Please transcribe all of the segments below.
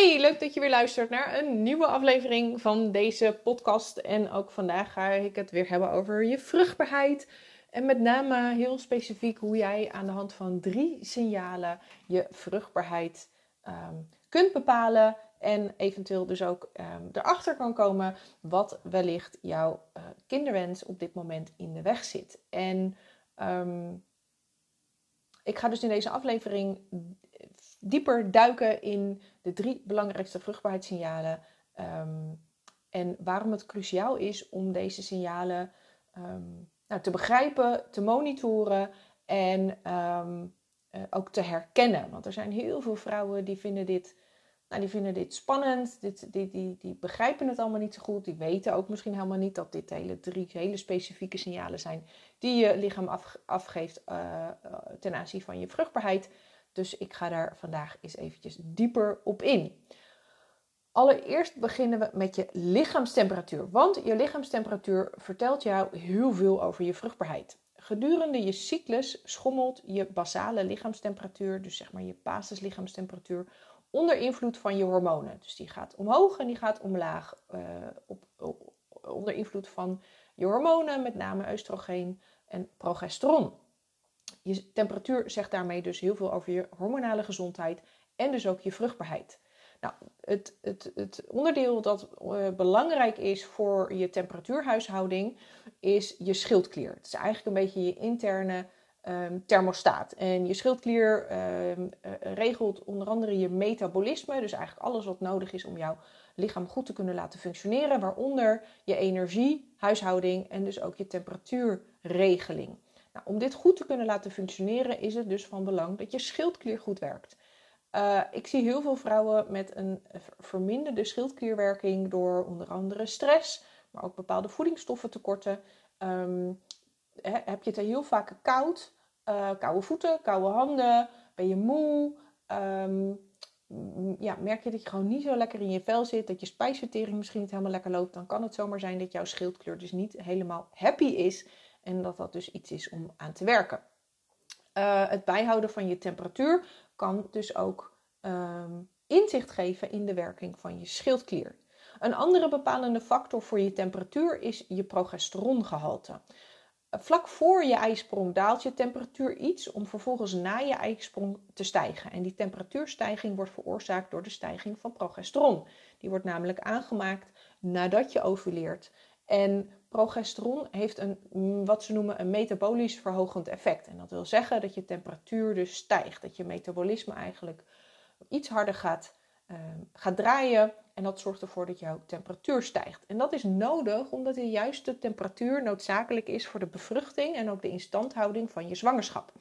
Hey, leuk dat je weer luistert naar een nieuwe aflevering van deze podcast. En ook vandaag ga ik het weer hebben over je vruchtbaarheid. En met name heel specifiek hoe jij aan de hand van drie signalen je vruchtbaarheid ehm, kunt bepalen. En eventueel dus ook um, erachter kan komen wat wellicht jouw uh, kinderwens op dit moment in de weg zit. En ehm, ik ga dus in deze aflevering dieper duiken in de drie belangrijkste vruchtbaarheidssignalen. Um, en waarom het cruciaal is om deze signalen um, nou, te begrijpen, te monitoren en um, uh, ook te herkennen. Want er zijn heel veel vrouwen die vinden dit, nou, die vinden dit spannend, dit, die, die, die begrijpen het allemaal niet zo goed. Die weten ook misschien helemaal niet dat dit hele drie hele specifieke signalen zijn die je lichaam af, afgeeft uh, ten aanzien van je vruchtbaarheid. Dus ik ga daar vandaag eens eventjes dieper op in. Allereerst beginnen we met je lichaamstemperatuur. Want je lichaamstemperatuur vertelt jou heel veel over je vruchtbaarheid. Gedurende je cyclus schommelt je basale lichaamstemperatuur, dus zeg maar je basislichaamstemperatuur, onder invloed van je hormonen. Dus die gaat omhoog en die gaat omlaag op, op, onder invloed van je hormonen, met name oestrogeen en progesteron. Je temperatuur zegt daarmee dus heel veel over je hormonale gezondheid en dus ook je vruchtbaarheid. Nou, het, het, het onderdeel dat uh, belangrijk is voor je temperatuurhuishouding is je schildklier. Het is eigenlijk een beetje je interne um, thermostaat. En je schildklier um, uh, regelt onder andere je metabolisme, dus eigenlijk alles wat nodig is om jouw lichaam goed te kunnen laten functioneren, waaronder je energie, huishouding en dus ook je temperatuurregeling. Nou, om dit goed te kunnen laten functioneren is het dus van belang dat je schildklier goed werkt. Uh, ik zie heel veel vrouwen met een verminderde schildklierwerking door onder andere stress, maar ook bepaalde voedingsstoffentekorten. Um, he, heb je het heel vaak koud, uh, koude voeten, koude handen, ben je moe, um, ja, merk je dat je gewoon niet zo lekker in je vel zit, dat je spijsvertering misschien niet helemaal lekker loopt, dan kan het zomaar zijn dat jouw schildkleur dus niet helemaal happy is en dat dat dus iets is om aan te werken. Uh, het bijhouden van je temperatuur kan dus ook um, inzicht geven in de werking van je schildklier. Een andere bepalende factor voor je temperatuur is je progesterongehalte. Vlak voor je ijsprong daalt je temperatuur iets om vervolgens na je ijsprong te stijgen. En die temperatuurstijging wordt veroorzaakt door de stijging van progesteron. Die wordt namelijk aangemaakt nadat je ovuleert. En progesteron heeft een, mm, wat ze noemen een metabolisch verhogend effect. En dat wil zeggen dat je temperatuur dus stijgt. Dat je metabolisme eigenlijk iets harder gaat, uh, gaat draaien. En dat zorgt ervoor dat jouw temperatuur stijgt. En dat is nodig omdat de juiste temperatuur noodzakelijk is voor de bevruchting en ook de instandhouding van je zwangerschap.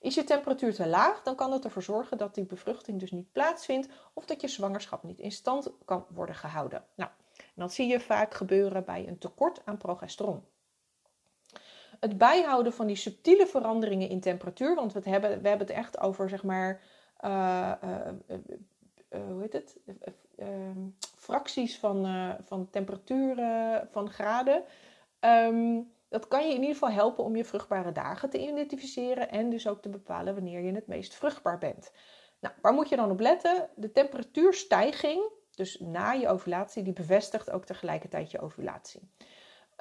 Is je temperatuur te laag, dan kan het ervoor zorgen dat die bevruchting dus niet plaatsvindt of dat je zwangerschap niet in stand kan worden gehouden. Nou, dat zie je vaak gebeuren bij een tekort aan progesteron. Het bijhouden van die subtiele veranderingen in temperatuur, want we hebben, we hebben het echt over zeg maar, uh, uh, uh, hoe heet het? Ehm, fracties van, van temperatuur van graden. Um, dat kan je in ieder geval helpen om je vruchtbare dagen te identificeren en dus ook te bepalen wanneer je het meest vruchtbaar bent. Nou, waar moet je dan op letten? De temperatuurstijging dus na je ovulatie, die bevestigt ook tegelijkertijd je ovulatie.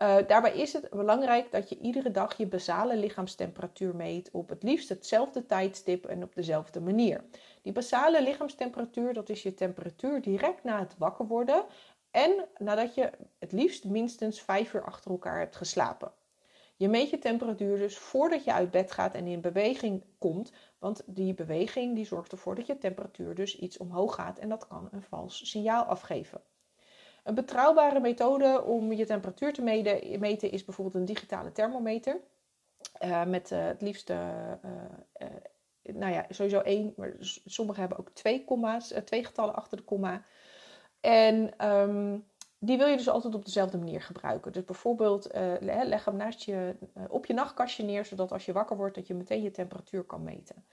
Uh, daarbij is het belangrijk dat je iedere dag je basale lichaamstemperatuur meet op het liefst hetzelfde tijdstip en op dezelfde manier. Die basale lichaamstemperatuur, dat is je temperatuur direct na het wakker worden en nadat je het liefst minstens 5 uur achter elkaar hebt geslapen. Je meet je temperatuur dus voordat je uit bed gaat en in beweging komt, want die beweging die zorgt ervoor dat je temperatuur dus iets omhoog gaat en dat kan een vals signaal afgeven. Een betrouwbare methode om je temperatuur te meten is bijvoorbeeld een digitale thermometer. Uh, met uh, het liefst, uh, nou ja, sowieso één, maar sommigen hebben ook twee komma's, twee getallen achter de komma. En um, die wil je dus altijd op dezelfde manier gebruiken. Dus bijvoorbeeld uh, leg hem naast je, uh, op je nachtkastje neer, zodat als je wakker wordt, dat je meteen je temperatuur kan meten.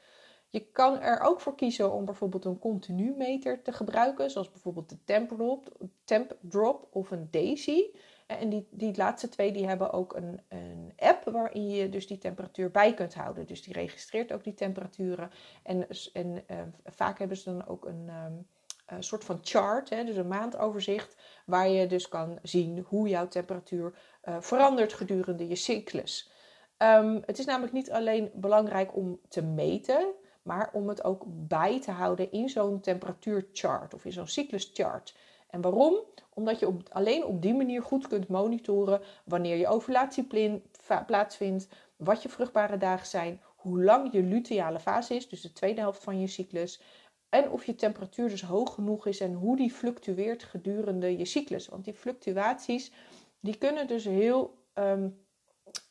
Je kan er ook voor kiezen om bijvoorbeeld een continu meter te gebruiken, zoals bijvoorbeeld de temp drop, of een Daisy. En die, die laatste twee die hebben ook een, een app waarin je dus die temperatuur bij kunt houden. Dus die registreert ook die temperaturen. En, en vaak hebben ze dan ook een, um, een soort van chart, hè, dus een maandoverzicht, waar je dus kan zien hoe jouw temperatuur uh, verandert gedurende je cyclus. Um, het is namelijk niet alleen belangrijk om te meten, maar om het ook bij te houden in zo'n temperatuurchart of in zo'n cycluschart. En waarom? Omdat je op, alleen op die manier goed kunt monitoren wanneer je ovulatie plaatsvindt, wat je vruchtbare dagen zijn, hoe lang je luteale fase is, dus de tweede helft van je cyclus, en of je temperatuur dus hoog genoeg is en hoe die fluctueert gedurende je cyclus. Want die fluctuaties die kunnen dus heel. Ehm,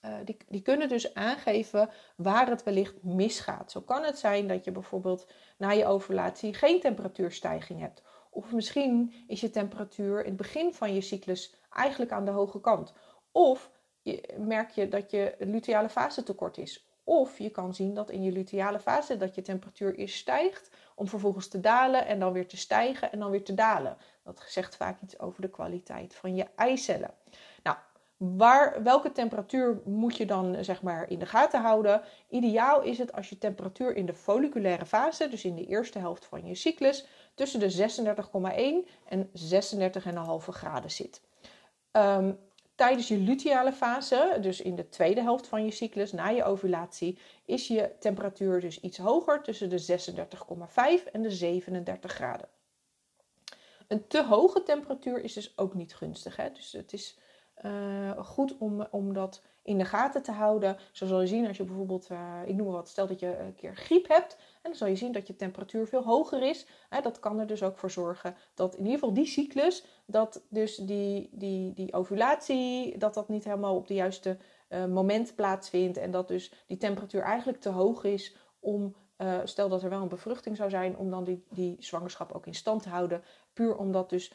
eh, die, die kunnen dus aangeven waar het wellicht misgaat. Zo kan het zijn dat je bijvoorbeeld na je ovulatie geen temperatuurstijging hebt. Of misschien is je temperatuur in het begin van je cyclus eigenlijk aan de hoge kant. Of je, merk je dat je luteale fase tekort is. Of je kan zien dat in je luteale fase dat je temperatuur eerst stijgt om vervolgens te dalen en dan weer te stijgen en dan weer te dalen. Dat zegt vaak iets over de kwaliteit van je eicellen. Nou, waar, welke temperatuur moet je dan zeg maar in de gaten houden? Ideaal is het als je temperatuur in de folliculaire fase, dus in de eerste helft van je cyclus, tussen de 36,1 en 36,5 graden zit. Um, tijdens je luteale fase, dus in de tweede helft van je cyclus na je ovulatie, is je temperatuur dus iets hoger tussen de 36,5 en de 37 graden. Een te hoge temperatuur is dus ook niet gunstig. Hè? Dus het is uh, goed om, om dat in de gaten te houden. Zo zal je zien als je bijvoorbeeld, uh, ik noem maar wat, stel dat je een keer griep hebt. En dan zal je zien dat je temperatuur veel hoger is. Dat kan er dus ook voor zorgen dat in ieder geval die cyclus, dat dus die, die, die ovulatie, dat dat niet helemaal op de juiste uh, moment plaatsvindt. En dat dus die temperatuur eigenlijk te hoog is om, uh, stel dat er wel een bevruchting zou zijn, om dan die, die zwangerschap ook in stand te houden. Puur omdat dus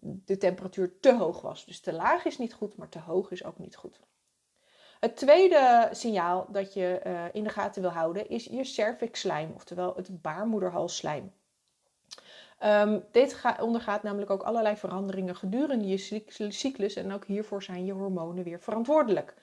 de temperatuur te hoog was. Dus te laag is niet goed, maar te hoog is ook niet goed. Het tweede signaal dat je uh, in de gaten wil houden is je cervixslijm, oftewel het baarmoederhalsslijm. Um, dit ondergaat namelijk ook allerlei veranderingen gedurende je cyclus en ook hiervoor zijn je hormonen weer verantwoordelijk.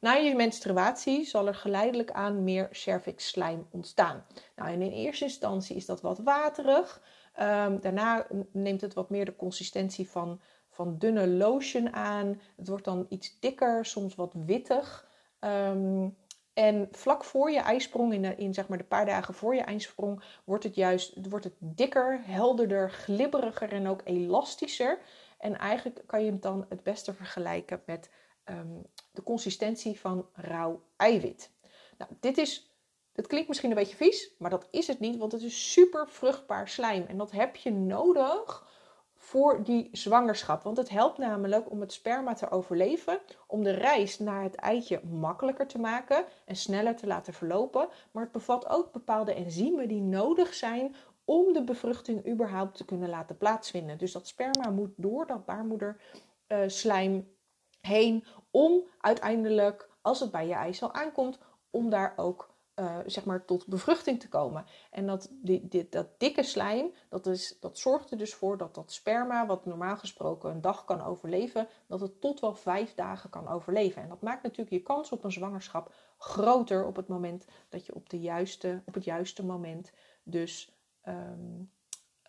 Na je menstruatie zal er geleidelijk aan meer cervixslijm ontstaan. Nou, en in eerste instantie is dat wat waterig. Um, daarna neemt het wat meer de consistentie van, van dunne lotion aan. Het wordt dan iets dikker, soms wat wittig. Um, en vlak voor je ijsprong, in, de, in zeg maar de paar dagen voor je ijsprong, wordt het juist wordt het dikker, helderder, glibberiger en ook elastischer. En eigenlijk kan je het dan het beste vergelijken met um, de consistentie van rauw eiwit. Nou, dit is het klinkt misschien een beetje vies, maar dat is het niet, want het is super vruchtbaar slijm. En dat heb je nodig voor die zwangerschap. Want het helpt namelijk om het sperma te overleven, om de reis naar het eitje makkelijker te maken en sneller te laten verlopen. Maar het bevat ook bepaalde enzymen die nodig zijn om de bevruchting überhaupt te kunnen laten plaatsvinden. Dus dat sperma moet door dat baarmoederslijm uh, heen om uiteindelijk, als het bij je eicel aankomt, om daar ook uh, zeg maar tot bevruchting te komen. En dat, dat dikke slijm, dat, is, dat zorgt er dus voor dat dat sperma, wat normaal gesproken een dag kan overleven, dat het tot wel vijf dagen kan overleven. En dat maakt natuurlijk je kans op een zwangerschap groter op het moment dat je op, de juiste, op het juiste moment dus um,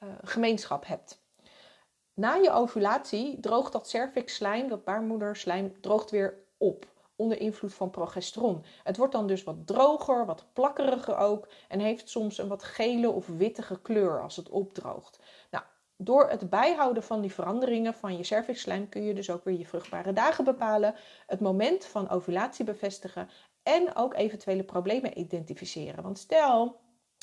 uh, gemeenschap hebt. Na je ovulatie droogt dat cervixslijm, dat baarmoederslijm, droogt weer op onder invloed van progesteron. Het wordt dan dus wat droger, wat plakkeriger ook en heeft soms een wat gele of wittige kleur als het opdroogt. Nou, door het bijhouden van die veranderingen van je cervixslijm kun je dus ook weer je vruchtbare dagen bepalen, het moment van ovulatie bevestigen en ook eventuele problemen identificeren. Want stel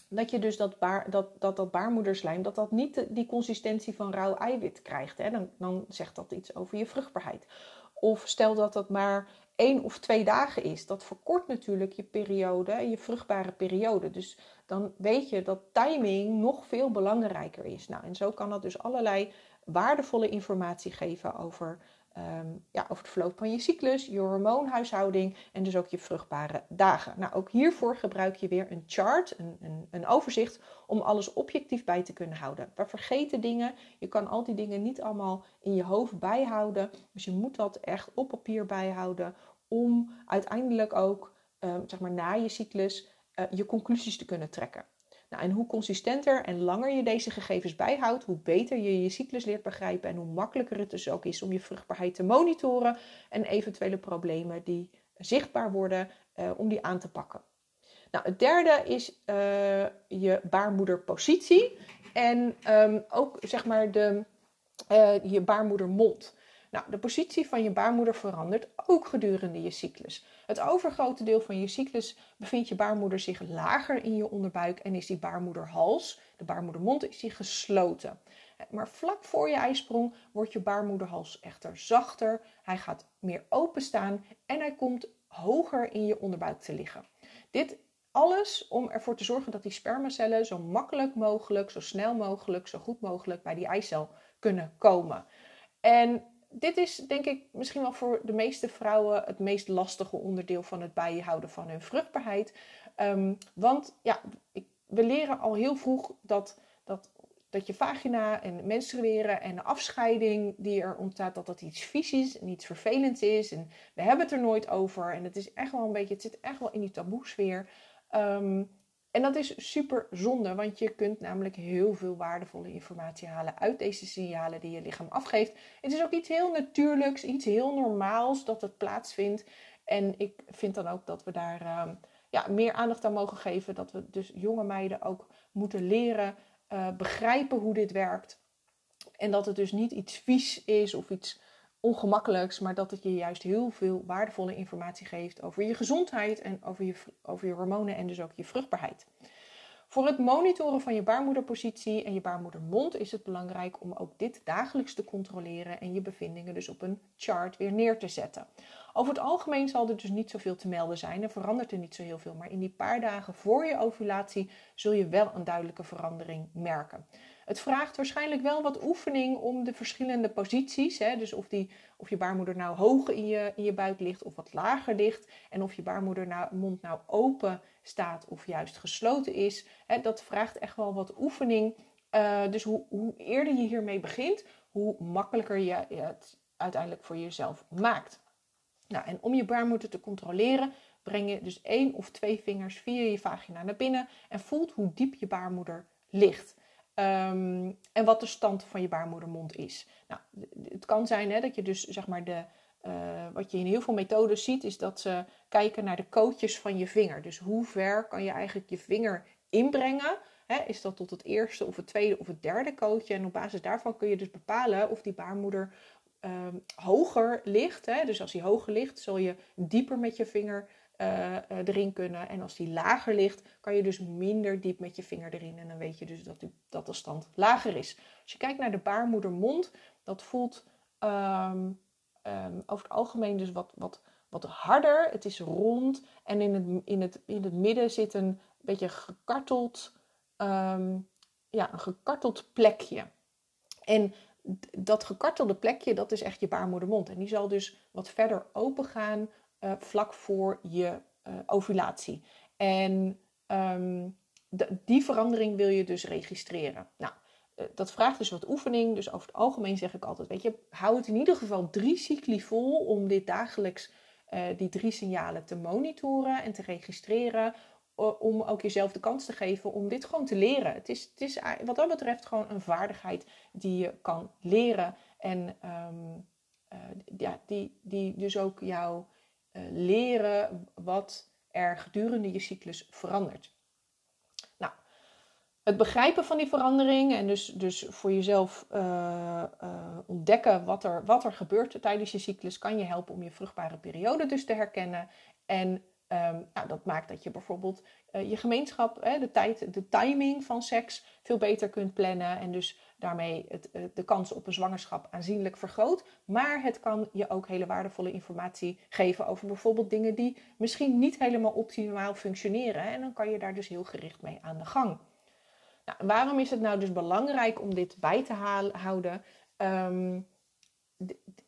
dat je dus dat, baar, dat, dat, dat baarmoederslijm, dat dat niet die consistentie van rauw eiwit krijgt. Hè? Dan, dan zegt dat iets over je vruchtbaarheid. Of stel dat dat maar één of twee dagen is. Dat verkort natuurlijk je periode, je vruchtbare periode. Dus dan weet je dat timing nog veel belangrijker is. Nou, en zo kan dat dus allerlei waardevolle informatie geven over um, ja, over het verloop van je cyclus, je hormoonhuishouding en dus ook je vruchtbare dagen. Nou, ook hiervoor gebruik je weer een chart, een, een, een overzicht, om alles objectief bij te kunnen houden. We vergeten dingen, je kan al die dingen niet allemaal in je hoofd bijhouden, dus je moet dat echt op papier bijhouden om uiteindelijk ook, um, zeg maar na je cyclus, uh, je conclusies te kunnen trekken. Nou, en hoe consistenter en langer je deze gegevens bijhoudt, hoe beter je je cyclus leert begrijpen en hoe makkelijker het dus ook is om je vruchtbaarheid te monitoren en eventuele problemen die zichtbaar worden, uh, om die aan te pakken. Nou, het derde is uh, je baarmoederpositie en um, ook zeg maar de, je baarmoedermond. Nou, de positie van je baarmoeder verandert ook gedurende je cyclus. Het overgrote deel van je cyclus bevindt je baarmoeder zich lager in je onderbuik en is die baarmoederhals, de baarmoedermond, is die gesloten. Maar vlak voor je ijsprong wordt je baarmoederhals echter zachter. Hij gaat meer openstaan en hij komt hoger in je onderbuik te liggen. Dit alles om ervoor te zorgen dat die spermacellen zo makkelijk mogelijk, zo snel mogelijk, zo goed mogelijk bij die eicel kunnen komen. En dit is denk ik misschien wel voor de meeste vrouwen het meest lastige onderdeel van het bijhouden van hun vruchtbaarheid. Um, want ja, we leren al heel vroeg dat, dat, dat je vagina en menstrueren en de afscheiding die er ontstaat, dat dat iets vies is en iets vervelends is. En we hebben het er nooit over. En het is echt wel een beetje, het zit echt wel in die taboe sfeer. Um, en dat is super zonde, want je kunt namelijk heel veel waardevolle informatie halen uit deze signalen die je lichaam afgeeft. Het is ook iets heel natuurlijks, iets heel normaals dat het plaatsvindt. En ik vind dan ook dat we daar uh, ja, meer aandacht aan mogen geven. Dat we dus jonge meiden ook moeten leren uh, begrijpen hoe dit werkt. En dat het dus niet iets vies is of iets ongemakkelijks, maar dat het je juist heel veel waardevolle informatie geeft over je gezondheid en over je, over je hormonen en dus ook je vruchtbaarheid. Voor het monitoren van je baarmoederpositie en je baarmoedermond is het belangrijk om ook dit dagelijks te controleren en je bevindingen dus op een chart weer neer te zetten. Over het algemeen zal er dus niet zoveel te melden zijn en verandert er niet zo heel veel, maar in die paar dagen voor je ovulatie zul je wel een duidelijke verandering merken. Het vraagt waarschijnlijk wel wat oefening om de verschillende posities, hè, dus of, die, of je baarmoeder nou hoog in je, in je buik ligt of wat lager ligt, en of je baarmoeder nou, mond nou open staat of juist gesloten is, hè, dat vraagt echt wel wat oefening. Uh, dus hoe, hoe eerder je hiermee begint, hoe makkelijker je het uiteindelijk voor jezelf maakt. Nou, en om je baarmoeder te controleren, breng je dus één of twee vingers via je vagina naar binnen en voelt hoe diep je baarmoeder ligt. Um, en wat de stand van je baarmoedermond is. Nou, het kan zijn hè, dat je dus zeg maar de. Uh, wat je in heel veel methodes ziet, is dat ze kijken naar de kootjes van je vinger. Dus hoe ver kan je eigenlijk je vinger inbrengen? Hè, is dat tot het eerste of het tweede of het derde kootje? En op basis daarvan kun je dus bepalen of die baarmoeder um, hoger ligt. Hè? Dus als die hoger ligt, zul je dieper met je vinger uh, erin kunnen. En als die lager ligt, kan je dus minder diep met je vinger erin. En dan weet je dus dat, die, dat de stand lager is. Als je kijkt naar de baarmoedermond, dat voelt um, um, over het algemeen dus wat, wat, wat harder. Het is rond en in het, in het, in het midden zit een beetje gekarteld, um, ja, een gekarteld plekje. En dat gekartelde plekje, dat is echt je baarmoedermond. En die zal dus wat verder open gaan uh, vlak voor je uh, ovulatie. En um, die verandering wil je dus registreren. Nou, uh, dat vraagt dus wat oefening. Dus over het algemeen zeg ik altijd, weet je, hou het in ieder geval drie cycli vol om dit dagelijks, die drie signalen te monitoren en te registreren. Om ook jezelf de kans te geven om dit gewoon te leren. Het is, het is wat dat betreft gewoon een vaardigheid die je kan leren. En um, ja, die, die dus ook jouw leren wat er gedurende je cyclus verandert. Nou, het begrijpen van die verandering en dus, dus voor jezelf uh, uh, ontdekken wat er, wat er gebeurt tijdens je cyclus kan je helpen om je vruchtbare periode dus te herkennen en Um, nou, dat maakt dat je bijvoorbeeld uh, je gemeenschap, hè, de tijd, de timing van seks veel beter kunt plannen en dus daarmee het, uh, de kans op een zwangerschap aanzienlijk vergroot. Maar het kan je ook hele waardevolle informatie geven over bijvoorbeeld dingen die misschien niet helemaal optimaal functioneren. En dan kan je daar dus heel gericht mee aan de gang. Nou, waarom is het nou dus belangrijk om dit bij te houden? Um,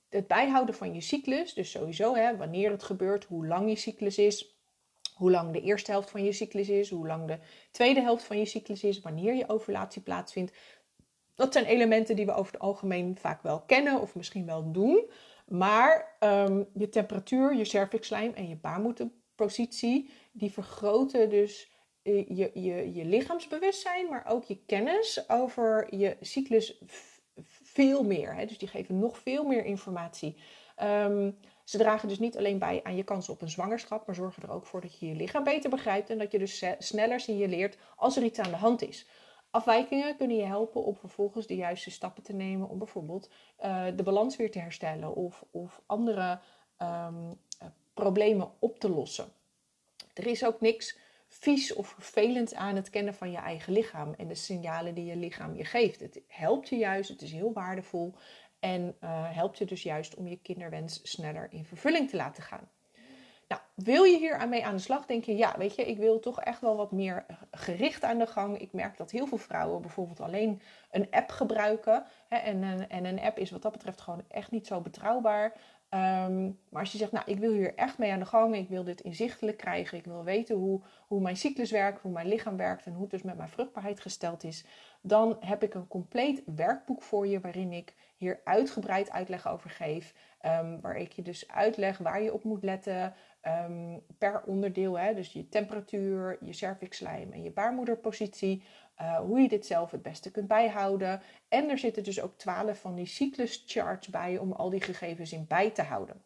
het bijhouden van je cyclus, dus sowieso hè, wanneer het gebeurt, hoe lang je cyclus is, hoe lang de eerste helft van je cyclus is, hoe lang de tweede helft van je cyclus is, wanneer je ovulatie plaatsvindt. Dat zijn elementen die we over het algemeen vaak wel kennen of misschien wel doen. Maar um, je temperatuur, je cervixlijm en je baarmoederpositie, die vergroten dus je, je, je lichaamsbewustzijn, maar ook je kennis over je cyclus veel meer. Hè? Dus die geven nog veel meer informatie. Ehm, ze dragen dus niet alleen bij aan je kans op een zwangerschap, maar zorgen er ook voor dat je je lichaam beter begrijpt en dat je dus sneller signaleert als er iets aan de hand is. Afwijkingen kunnen je helpen om vervolgens de juiste stappen te nemen om bijvoorbeeld uh, de balans weer te herstellen of, of andere um, problemen op te lossen. Er is ook niks vies of vervelend aan het kennen van je eigen lichaam en de signalen die je lichaam je geeft. Het helpt je juist, het is heel waardevol en uh, helpt je dus juist om je kinderwens sneller in vervulling te laten gaan. Nou, wil je hier aan mee aan de slag? Denk je, ja, weet je, ik wil toch echt wel wat meer gericht aan de gang. Ik merk dat heel veel vrouwen bijvoorbeeld alleen een app gebruiken. Hè, en, en, een app is wat dat betreft gewoon echt niet zo betrouwbaar. Ehm, maar als je zegt, nou, ik wil hier echt mee aan de gang, ik wil dit inzichtelijk krijgen, ik wil weten hoe, hoe mijn cyclus werkt, hoe mijn lichaam werkt en hoe het dus met mijn vruchtbaarheid gesteld is, dan heb ik een compleet werkboek voor je waarin ik hier uitgebreid uitleg over geef. Um, waar ik je dus uitleg waar je op moet letten um, per onderdeel. Hè, dus je temperatuur, je cervixlijm en je baarmoederpositie. Uh, hoe je dit zelf het beste kunt bijhouden. En er zitten dus ook twaalf van die cycluscharts bij om al die gegevens in bij te houden.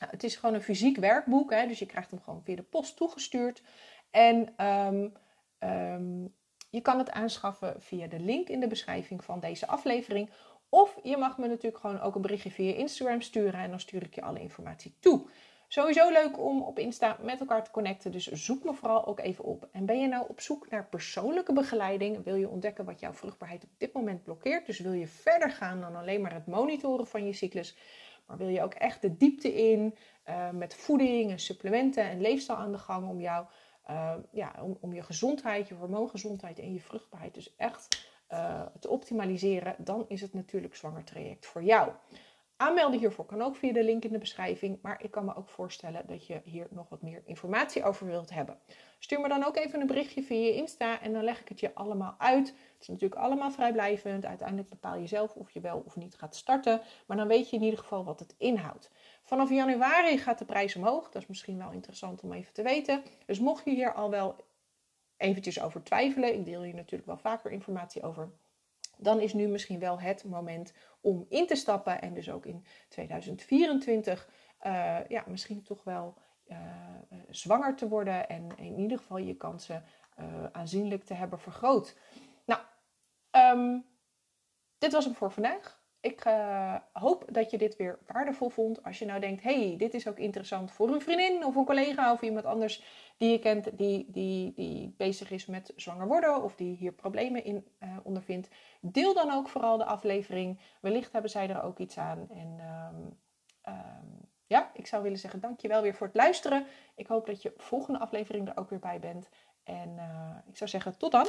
Nou, het is gewoon een fysiek werkboek, hè, dus je krijgt hem gewoon via de post toegestuurd. En um, um, je kan het aanschaffen via de link in de beschrijving van deze aflevering. Of je mag me natuurlijk gewoon ook een berichtje via Instagram sturen en dan stuur ik je alle informatie toe. Sowieso leuk om op Insta met elkaar te connecten, dus zoek me vooral ook even op. En ben je nou op zoek naar persoonlijke begeleiding? Wil je ontdekken wat jouw vruchtbaarheid op dit moment blokkeert? Dus wil je verder gaan dan alleen maar het monitoren van je cyclus? Maar wil je ook echt de diepte in uh, met voeding en supplementen en leefstijl aan de gang om jou, uh, ja, om, om je gezondheid, je hormoongezondheid en je vruchtbaarheid dus echt uh, te optimaliseren? Dan is het natuurlijk zwanger traject voor jou. Aanmelden hiervoor kan ook via de link in de beschrijving, maar ik kan me ook voorstellen dat je hier nog wat meer informatie over wilt hebben. Stuur me dan ook even een berichtje via je Insta en dan leg ik het je allemaal uit. Het is natuurlijk allemaal vrijblijvend. Uiteindelijk bepaal je zelf of je wel of niet gaat starten, maar dan weet je in ieder geval wat het inhoudt. Vanaf januari gaat de prijs omhoog. Dat is misschien wel interessant om even te weten. Dus mocht je hier al wel eventjes over twijfelen, ik deel hier natuurlijk wel vaker informatie over dan is nu misschien wel het moment om in te stappen en dus ook in 2024 uh, eh, ja, misschien toch wel uh, zwanger te worden en in ieder geval je kansen aanzienlijk te hebben vergroot. Nou, um, dit was hem voor vandaag. Ik hoop dat je dit weer waardevol vond. Als je nou denkt, hey, dit is ook interessant voor een vriendin of een collega of iemand anders die je kent die, die, die bezig is met zwanger worden of die hier problemen in uh, ondervindt. Deel dan ook vooral de aflevering. Wellicht hebben zij er ook iets aan. En um, um, ja, ik zou willen zeggen dankjewel weer voor het luisteren. Ik hoop dat je volgende aflevering er ook weer bij bent. En uh, ik zou zeggen tot dan.